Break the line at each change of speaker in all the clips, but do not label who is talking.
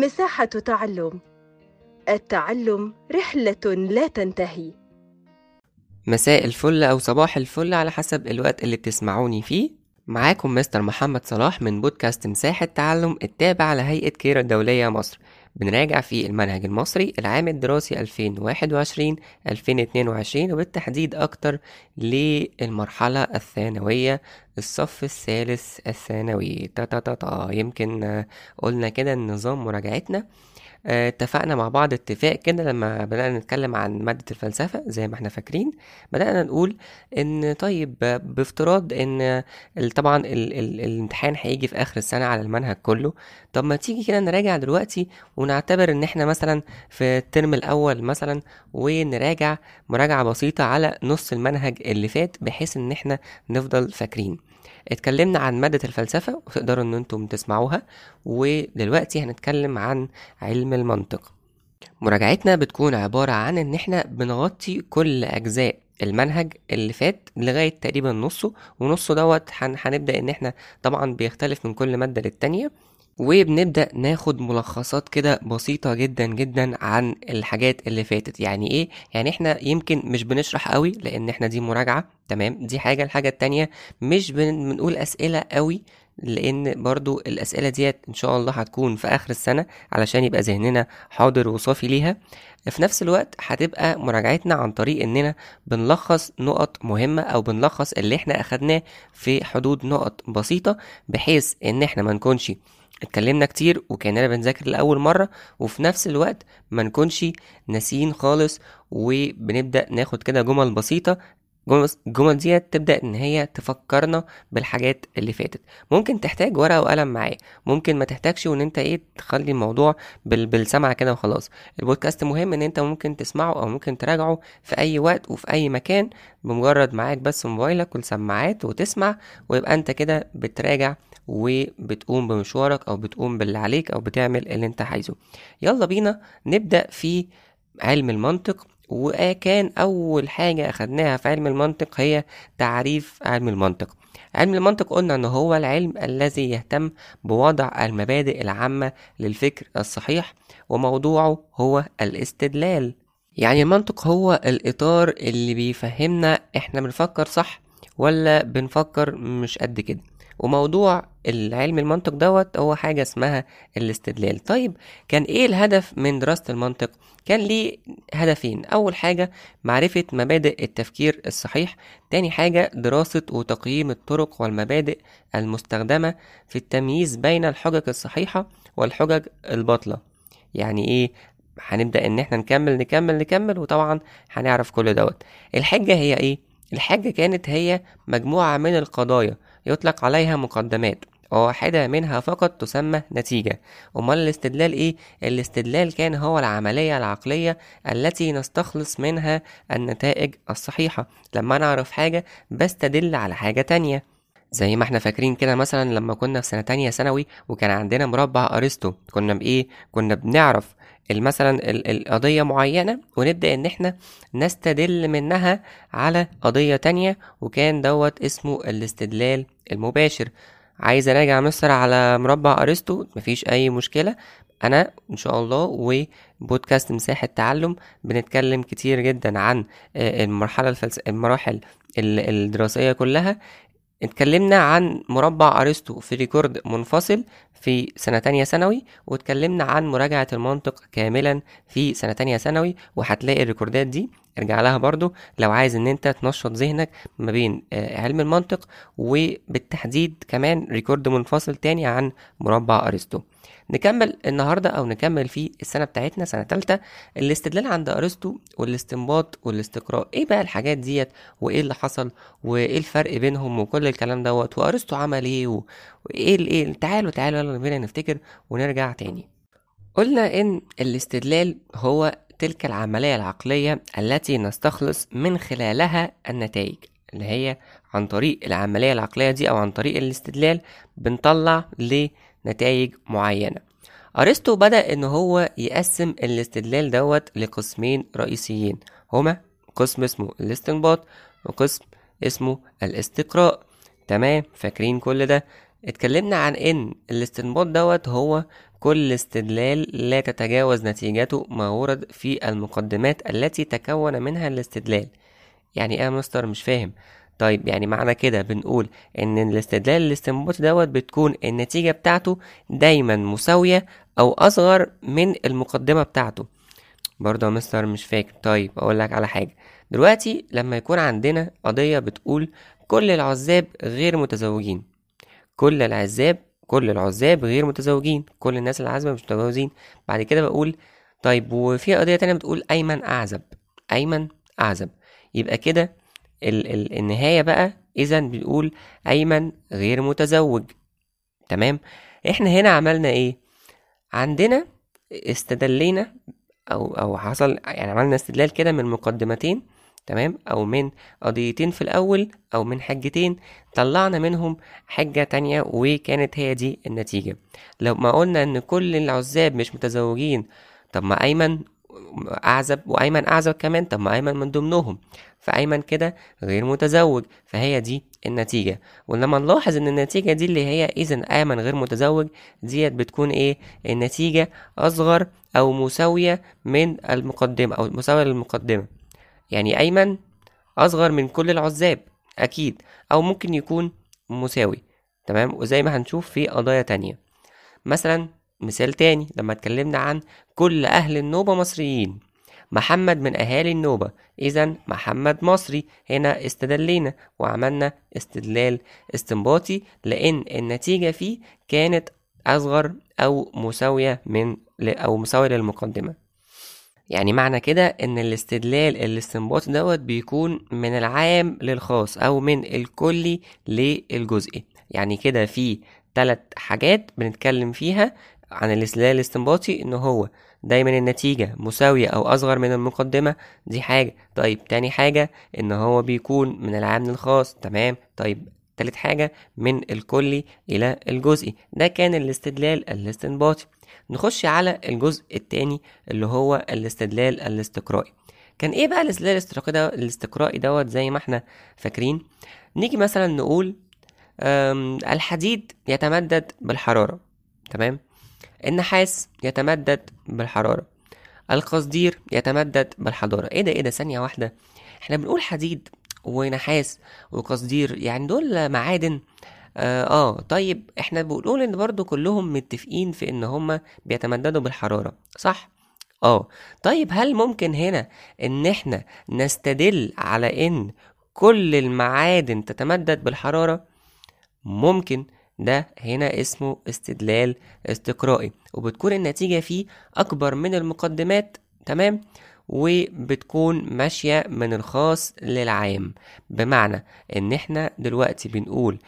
مساحة تعلم. التعلم رحلة لا تنتهي.
مساء الفل أو صباح الفل على حسب الوقت اللي بتسمعوني فيه. معاكم مستر محمد صلاح من بودكاست مساحة تعلم التابع لهيئة كيرا الدولية مصر. بنراجع فيه المنهج المصري العام الدراسي 2021-2022 وبالتحديد أكتر للمرحلة الثانوية. الصف الثالث الثانوي. تا تا تا تا. يمكن قلنا كده نظام مراجعتنا. آه، اتفقنا مع بعض اتفاق كده لما بدأنا نتكلم عن مادة الفلسفة زي ما إحنا فاكرين. بدأنا نقول إن طيب بافتراض إن طبعا ال ال الامتحان هيجي في آخر السنة على المنهج كله. طب ما تيجي كده نراجع دلوقتي ونعتبر إن إحنا مثلا في الترم الأول مثلا ونراجع مراجعة بسيطة على نص المنهج اللي فات بحيث إن إحنا نفضل فاكرين. اتكلمنا عن مادة الفلسفة وتقدروا إن أنتم تسمعوها. ودلوقتي هنتكلم عن علم المنطق. مراجعتنا بتكون عبارة عن إن إحنا بنغطي كل أجزاء المنهج اللي فات لغاية تقريبا نصه ونصه دوت هن- هنبدأ إن إحنا طبعا بيختلف من كل مادة للتانية. وبنبدأ ناخد ملخصات كده بسيطة جدا جدا عن الحاجات اللي فاتت. يعني إيه؟ يعني إحنا يمكن مش بنشرح قوي لأن إحنا دي مراجعة تمام؟ دي حاجة الحاجة التانية. مش بن- بنقول أسئلة قوي لأن برضو الأسئلة ديت إن شاء الله هتكون في آخر السنة علشان يبقى ذهننا حاضر وصافي ليها. في نفس الوقت هتبقى مراجعتنا عن طريق إننا بنلخص نقط مهمة أو بنلخص اللي إحنا أخدناه في حدود نقط بسيطة بحيث إن إحنا ما نكونش اتكلمنا كتير وكأننا بنذاكر لأول مرة وفي نفس الوقت ما نكونش ناسيين خالص وبنبدأ ناخد كده جمل بسيطة. جمل- الجمل ديت تبدأ إن هي تفكرنا بالحاجات اللي فاتت. ممكن تحتاج ورقة وقلم معاه ممكن ما تحتاجش وإن أنت إيه تخلي الموضوع بال... بالسمع كده وخلاص. البودكاست مهم إن أنت ممكن تسمعه أو ممكن تراجعه في أي وقت وفي أي مكان بمجرد معاك بس موبايلك والسماعات وتسمع ويبقى أنت كده بتراجع وبتقوم بمشوارك أو بتقوم باللي عليك أو بتعمل اللي أنت عايزه. يلا بينا نبدأ في علم المنطق وكان أول حاجة أخدناها في علم المنطق هي تعريف علم المنطق. علم المنطق قلنا إن هو العلم الذي يهتم بوضع المبادئ العامة للفكر الصحيح وموضوعه هو الاستدلال. يعني المنطق هو الإطار اللي بيفهمنا إحنا بنفكر صح ولا بنفكر مش قد كده. وموضوع العلم المنطق دوت هو حاجة اسمها الاستدلال. طيب كان إيه الهدف من دراسة المنطق؟ كان ليه هدفين. أول حاجة معرفة مبادئ التفكير الصحيح. تاني حاجة دراسة وتقييم الطرق والمبادئ المستخدمة في التمييز بين الحجج الصحيحة والحجج الباطلة. يعني إيه؟ هنبدأ إن إحنا نكمل نكمل نكمل وطبعا هنعرف كل دوت. الحجة هي إيه؟ الحجة كانت هي مجموعة من القضايا. يطلق عليها مقدمات. وواحدة منها فقط تسمى نتيجة. أمال الاستدلال إيه؟ الاستدلال كان هو العملية العقلية التي نستخلص منها النتائج الصحيحة. لما نعرف حاجة بستدل على حاجة تانية. زي ما إحنا فاكرين كده مثلا لما كنا في سنة تانية ثانوي وكان عندنا مربع أرسطو. كنا بإيه؟ كنا بنعرف مثلا ال- القضية معينة ونبدأ إن إحنا نستدل منها على قضية تانية وكان دوت اسمه الاستدلال المباشر. عايز أراجع مصر على مربع أرسطو؟ مفيش أي مشكلة. أنا إن شاء الله وبودكاست مساحة تعلم بنتكلم كتير جدا عن آه، المرحلة الفلس... المراحل ال- الدراسية كلها. اتكلمنا عن مربع أرسطو في ريكورد منفصل في سنة تانية ثانوي واتكلمنا عن مراجعة المنطق كاملا في سنة تانية ثانوي وهتلاقي الريكوردات دي. ارجع لها برضو لو عايز إن أنت تنشط ذهنك ما بين آه، علم المنطق وبالتحديد كمان record منفصل تاني عن مربع أرسطو. نكمل النهارده أو نكمل في السنة بتاعتنا سنة تالتة. الاستدلال عند أرسطو والاستنباط والاستقراء إيه بقى الحاجات ديت وإيه اللي حصل وإيه الفرق بينهم وكل الكلام دوت؟ وأرسطو عمل إيه وإيه الايه تعالوا تعالوا يلا بينا نفتكر ونرجع تاني. قلنا إن الاستدلال هو تلك العملية العقلية التي نستخلص من خلالها النتائج اللي هي عن طريق العملية العقلية دي أو عن طريق الاستدلال بنطلع لنتائج معينة. أرسطو بدأ إن هو يقسم الاستدلال دوت لقسمين رئيسيين هما قسم اسمه الاستنباط وقسم اسمه الاستقراء. تمام؟ فاكرين كل ده؟ اتكلمنا عن إن الاستنباط دوت هو كل استدلال لا تتجاوز نتيجته ما ورد في المقدمات التي تكون منها الاستدلال. يعني إيه يا مستر؟ مش فاهم. طيب يعني معنى كده بنقول إن الاستدلال الاستنباطي دوت بتكون النتيجة بتاعته دايما مساوية أو أصغر من المقدمة بتاعته. برضه يا مستر مش فاكر. طيب أقول لك على حاجة. دلوقتي لما يكون عندنا قضية بتقول كل العزاب غير متزوجين. كل العزاب كل العزاب غير متزوجين كل الناس العازبة مش متجوزين. بعد كده بقول طيب وفي قضية تانية بتقول أيمن أعزب أيمن أعزب. يبقى كده ال ال النهاية بقى إذا بنقول أيمن غير متزوج. تمام؟ إحنا هنا عملنا إيه؟ عندنا استدلينا أو أو حصل يعني عملنا استدلال كده من مقدمتين تمام؟ أو من قضيتين في الأول أو من حجتين طلعنا منهم حجة تانية وكانت هي دي النتيجة. لو ما قلنا إن كل العزاب مش متزوجين طب ما أيمن أعزب وأيمن أعزب كمان طب ما أيمن من ضمنهم فأيمن كده غير متزوج فهي دي النتيجة. ولما نلاحظ إن النتيجة دي اللي هي اذا ايمن غير متزوج ديت بتكون إيه؟ النتيجة أصغر أو مساوية من المقدمة أو مساوية للمقدمة. يعني أيمن أصغر من كل العزاب أكيد. أو ممكن يكون مساوي تمام؟ وزي ما هنشوف في قضايا تانية. مثلا مثال تاني لما اتكلمنا عن كل أهل النوبة مصريين. محمد من أهالي النوبة اذا محمد مصري هنا استدلينا وعملنا استدلال استنباطي لأن النتيجة فيه كانت أصغر أو مساوية من أو مساوية للمقدمة. يعني معنى كده إن الاستدلال الاستنباطي دوت بيكون من العام للخاص أو من الكلي للجزئي. يعني كده في ثلاث حاجات بنتكلم فيها عن الاستدلال الاستنباطي إن هو دايما النتيجة مساوية أو أصغر من المقدمة دي حاجة. طيب تاني حاجة إن هو بيكون من العام للخاص تمام. طيب تالت حاجة من الكلي إلى الجزئي. ده كان الاستدلال الاستنباطي. نخش على الجزء التاني اللي هو الاستدلال الاستقرائي. كان إيه بقى الاستدلال الاستقرائي ده الاستقرائي دوت زي ما إحنا فاكرين؟ نيجي مثلا نقول الحديد يتمدد بالحرارة. تمام؟ النحاس يتمدد بالحرارة. القصدير يتمدد بالحرارة إيه ده؟ إيه ده؟ ثانية واحدة. إحنا بنقول حديد ونحاس وقصدير يعني دول معادن. آه, آه طيب إحنا بنقول إن برضو كلهم متفقين في إن هما بيتمددوا بالحرارة صح؟ آه طيب هل ممكن هنا إن إحنا نستدل على إن كل المعادن تتمدد بالحرارة؟ ممكن ده هنا اسمه استدلال استقرائي وبتكون النتيجة فيه أكبر من المقدمات تمام؟ وبتكون ماشية من الخاص للعام. بمعنى إن إحنا دلوقتي بنقول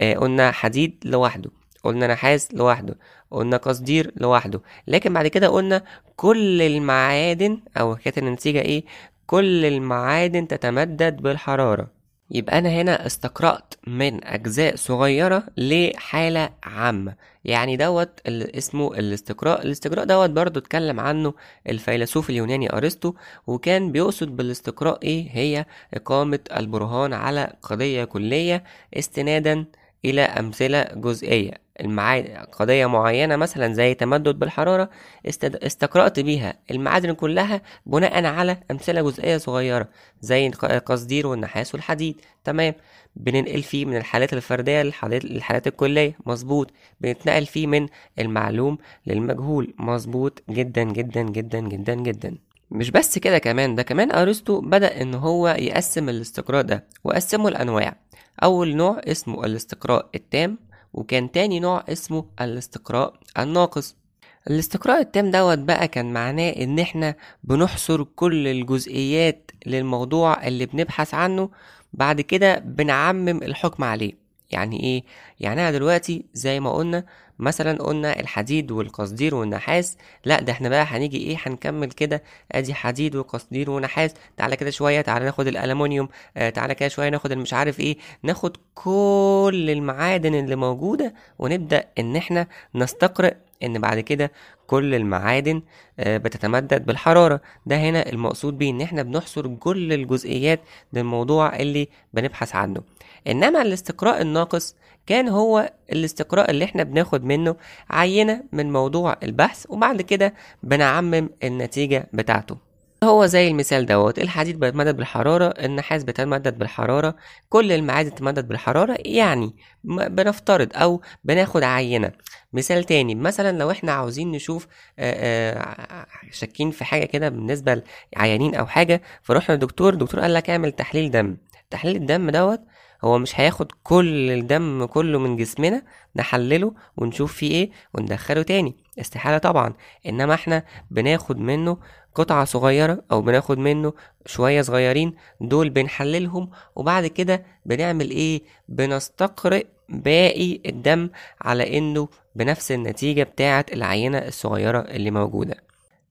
آه قلنا حديد لوحده قلنا نحاس لوحده قلنا قصدير لوحده. لكن بعد كده قلنا كل المعادن أو كانت النتيجة إيه؟ كل المعادن تتمدد بالحرارة. يبقى أنا هنا استقرأت من أجزاء صغيرة لحالة عامة. يعني دوت اللي اسمه الاستقراء. الاستقراء دوت برضو اتكلم عنه الفيلسوف اليوناني أرسطو وكان بيقصد بالاستقراء إيه؟ هي إقامة البرهان على قضية كلية استنادا إلى أمثلة جزئية. المعادن قضية معينة مثلا زي تمدد بالحرارة. استقرأت بيها. المعادن كلها بناء على أمثلة جزئية صغيرة زي القصدير والنحاس والحديد. تمام. بننقل فيه من الحالات الفردية للحالات, للحالات الكلية. مظبوط. بنتنقل فيه من المعلوم للمجهول. مظبوط. جدا جدا جدا جدا جدا. مش بس كده كمان ده كمان أرسطو بدأ إن هو يقسم الاستقراء ده وقسمه لأنواع. أول نوع اسمه الاستقراء التام وكان تاني نوع اسمه الاستقراء الناقص. الاستقراء التام دوت بقى كان معناه إن إحنا بنحصر كل الجزئيات للموضوع اللي بنبحث عنه بعد كده بنعمم الحكم عليه. يعني إيه؟ يعني أنا دلوقتي زي ما قلنا مثلا قلنا الحديد والقصدير والنحاس لأ ده إحنا بقى هنيجي إيه؟ هنكمل كده. أدي حديد وقصدير ونحاس. تعالى كده شوية تعالى ناخد الالومنيوم آه تعالى كده شوية ناخد المش عارف إيه. ناخد كل المعادن اللي موجودة ونبدأ إن إحنا نستقرئ إن بعد كده كل المعادن آه، بتتمدد بالحرارة. ده هنا المقصود بيه إن إحنا بنحصر كل الجزئيات للموضوع اللي بنبحث عنه. إنما الاستقراء الناقص كان هو الاستقراء اللي إحنا بناخد منه عينة من موضوع البحث وبعد كده بنعمم النتيجة بتاعته. هو زي المثال دوت الحديد بيتمدد بالحرارة النحاس بيتمدد بالحرارة كل المعادن بتتمدد بالحرارة يعني بنفترض أو بناخد عينة. مثال تاني مثلا لو إحنا عاوزين نشوف شاكين في حاجة كده بالنسبة لعيانين أو حاجة فروحنا للدكتور الدكتور قال لك اعمل تحليل دم. تحليل الدم دوت هو مش هياخد كل الدم كله من جسمنا نحلله ونشوف فيه إيه وندخله تاني. استحالة طبعا إنما إحنا بناخد منه قطعة صغيرة أو بناخد منه شوية صغيرين دول بنحللهم وبعد كده بنعمل إيه؟ بنستقرئ باقي الدم على إنه بنفس النتيجة بتاعة العينة الصغيرة اللي موجودة.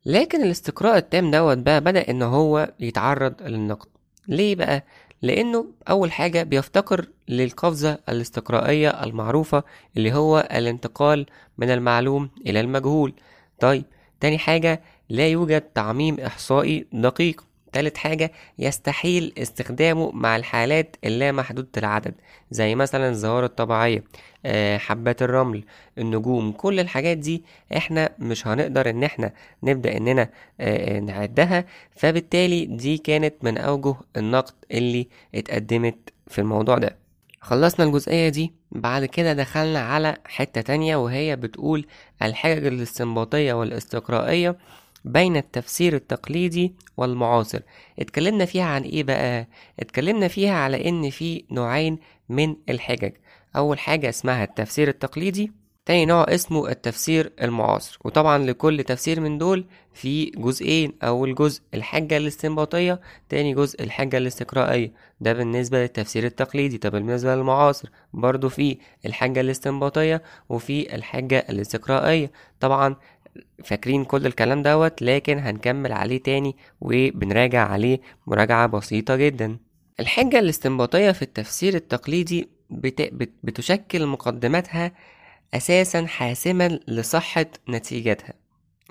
لكن الاستقراء التام دوت بقى بدأ إن هو يتعرض للنقد. ليه بقى؟ لأنه أول حاجة بيفتقر للقفزة الاستقرائية المعروفة اللي هو الانتقال من المعلوم إلى المجهول. طيب تاني حاجة لا يوجد تعميم إحصائي دقيق. تالت حاجة يستحيل استخدامه مع الحالات اللامحدودة العدد زي مثلا الظواهر الطبيعية آه، حبات الرمل النجوم كل الحاجات دي إحنا مش هنقدر إن إحنا نبدأ إننا آه، نعدها فبالتالي دي كانت من أوجه النقد اللي اتقدمت في الموضوع ده. خلصنا الجزئية دي بعد كده دخلنا على حتة تانية وهي بتقول الحجج الاستنباطية والاستقرائية بين التفسير التقليدي والمعاصر. اتكلمنا فيها عن إيه بقى؟ اتكلمنا فيها على إن في نوعين من الحجج. أول حاجة اسمها التفسير التقليدي تاني نوع اسمه التفسير المعاصر. وطبعا لكل تفسير من دول في جزئين أول جزء الحجة الاستنباطية تاني جزء الحجة الاستقرائية. ده بالنسبة للتفسير التقليدي. طب بالنسبة للمعاصر برضو في الحجة الاستنباطية وفي الحجة الاستقرائية. طبعا فاكرين كل الكلام دوت لكن هنكمل عليه تاني وبنراجع عليه مراجعة بسيطة جدا. الحجة الاستنباطية في التفسير التقليدي بت... بت... بتشكل مقدماتها أساسا حاسما لصحة نتيجتها.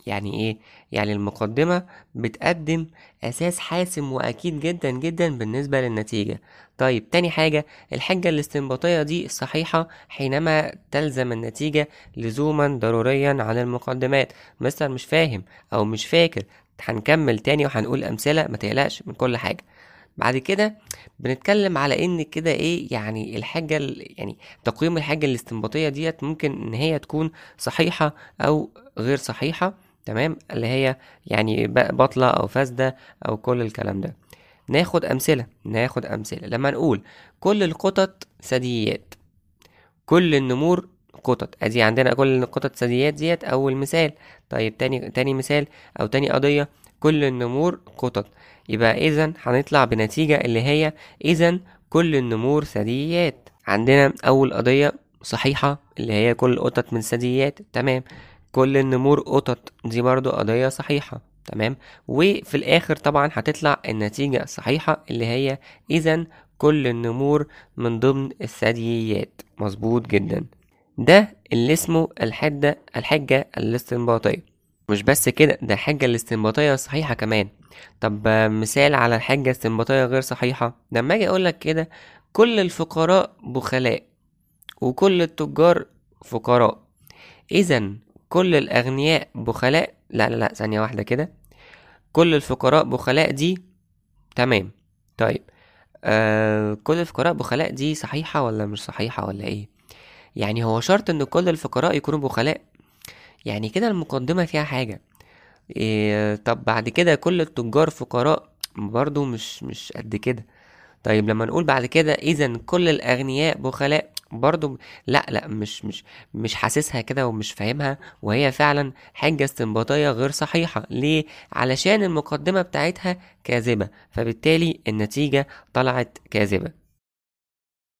يعني إيه؟ يعني المقدمة بتقدم أساس حاسم وأكيد جدا جدا بالنسبة للنتيجة. طيب تاني حاجة الحجة الاستنباطية دي صحيحة حينما تلزم النتيجة لزوما ضروريا عن المقدمات. مستر مش فاهم أو مش فاكر هنكمل تاني وهنقول أمثلة ما تقلقش من كل حاجة. بعد كده بنتكلم على إن كده إيه يعني الحاجة ال- يعني تقييم الحاجة الاستنباطية ديت ممكن إن هي تكون صحيحة أو غير صحيحة. تمام؟ اللي هي يعني باطلة أو فاسدة أو كل الكلام ده. ناخد أمثلة ناخد أمثلة. لما نقول كل القطط ثدييات. كل النمور قطط. أدي عندنا كل القطط ثدييات ديت أول مثال. طيب تاني تاني مثال أو تاني قضية. كل النمور قطط. يبقى اذا هنطلع بنتيجة اللي هي اذا كل النمور ثدييات. عندنا أول قضية صحيحة اللي هي كل القطط من ثدييات. تمام. كل النمور قطط دي برضو قضية صحيحة تمام؟ وفي الآخر طبعا هتطلع النتيجة الصحيحة اللي هي اذا كل النمور من ضمن الثدييات. مظبوط جدا. ده اللي اسمه الحدة الحجة الاستنباطية. مش بس كده ده الحجة الاستنباطية صحيحة كمان. طب مثال على الحجة الاستنباطية غير صحيحة. لما أجي اقولك كده كل الفقراء بخلاء وكل التجار فقراء. اذا كل الأغنياء بخلاء لا لا لا ثانية واحدة كده. كل الفقراء بخلاء دي تمام. طيب آه كل الفقراء بخلاء دي صحيحة ولا مش صحيحة ولا إيه؟ يعني هو شرط إن كل الفقراء يكونوا بخلاء؟ يعني كده المقدمة فيها حاجة. إيه طب بعد كده كل التجار فقراء برضو مش مش قد كده. طيب لما نقول بعد كده اذا كل الأغنياء بخلاء برضو لا لا مش مش مش حاسسها كده ومش فاهمها وهي فعلا حجة استنباطية غير صحيحة. ليه؟ علشان المقدمة بتاعتها كاذبة فبالتالي النتيجة طلعت كاذبة.